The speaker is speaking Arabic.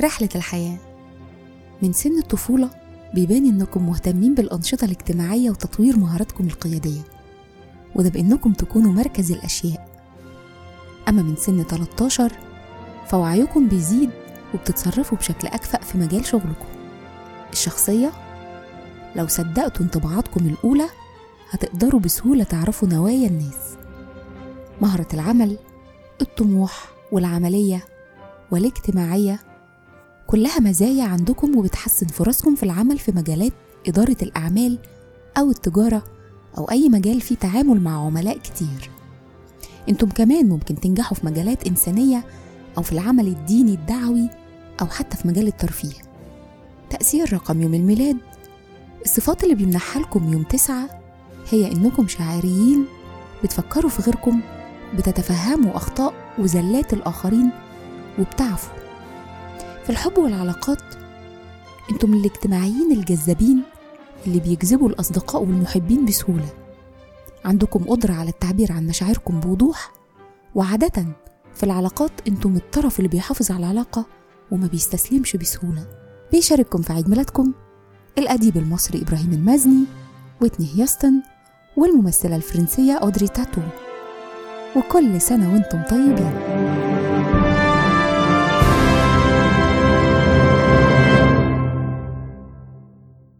رحلة الحياة. من سن الطفولة بيبان إنكم مهتمين بالأنشطة الاجتماعية وتطوير مهاراتكم القيادية وده بإنكم تكونوا مركز الأشياء. أما من سن 13 فوعيكم بيزيد وبتتصرفوا بشكل أكفأ في مجال شغلكم. الشخصية؟ لو صدقتوا انطباعاتكم الأولى هتقدروا بسهولة تعرفوا نوايا الناس. مهرة العمل الطموح والعملية والاجتماعية كلها مزايا عندكم وبتحسن فرصكم في العمل في مجالات إدارة الأعمال أو التجارة أو أي مجال فيه تعامل مع عملاء كتير. أنتم كمان ممكن تنجحوا في مجالات إنسانية أو في العمل الديني الدعوي أو حتى في مجال الترفيه. تأثير رقم يوم الميلاد. الصفات اللي بيمنحها لكم يوم تسعة هي إنكم شاعريين بتفكروا في غيركم بتتفهموا أخطاء وزلات الآخرين وبتعفوا في الحب والعلاقات أنتم الاجتماعيين الجذابين اللي بيجذبوا الأصدقاء والمحبين بسهولة. عندكم قدرة على التعبير عن مشاعركم بوضوح. وعادة في العلاقات أنتم الطرف اللي بيحافظ على العلاقة وما بيستسلمش بسهولة. بيشارككم في عيد ميلادكم الأديب المصري إبراهيم المازني ويتني هيوستن والممثلة الفرنسية أودري تاتو. وكل سنة وأنتم طيبين.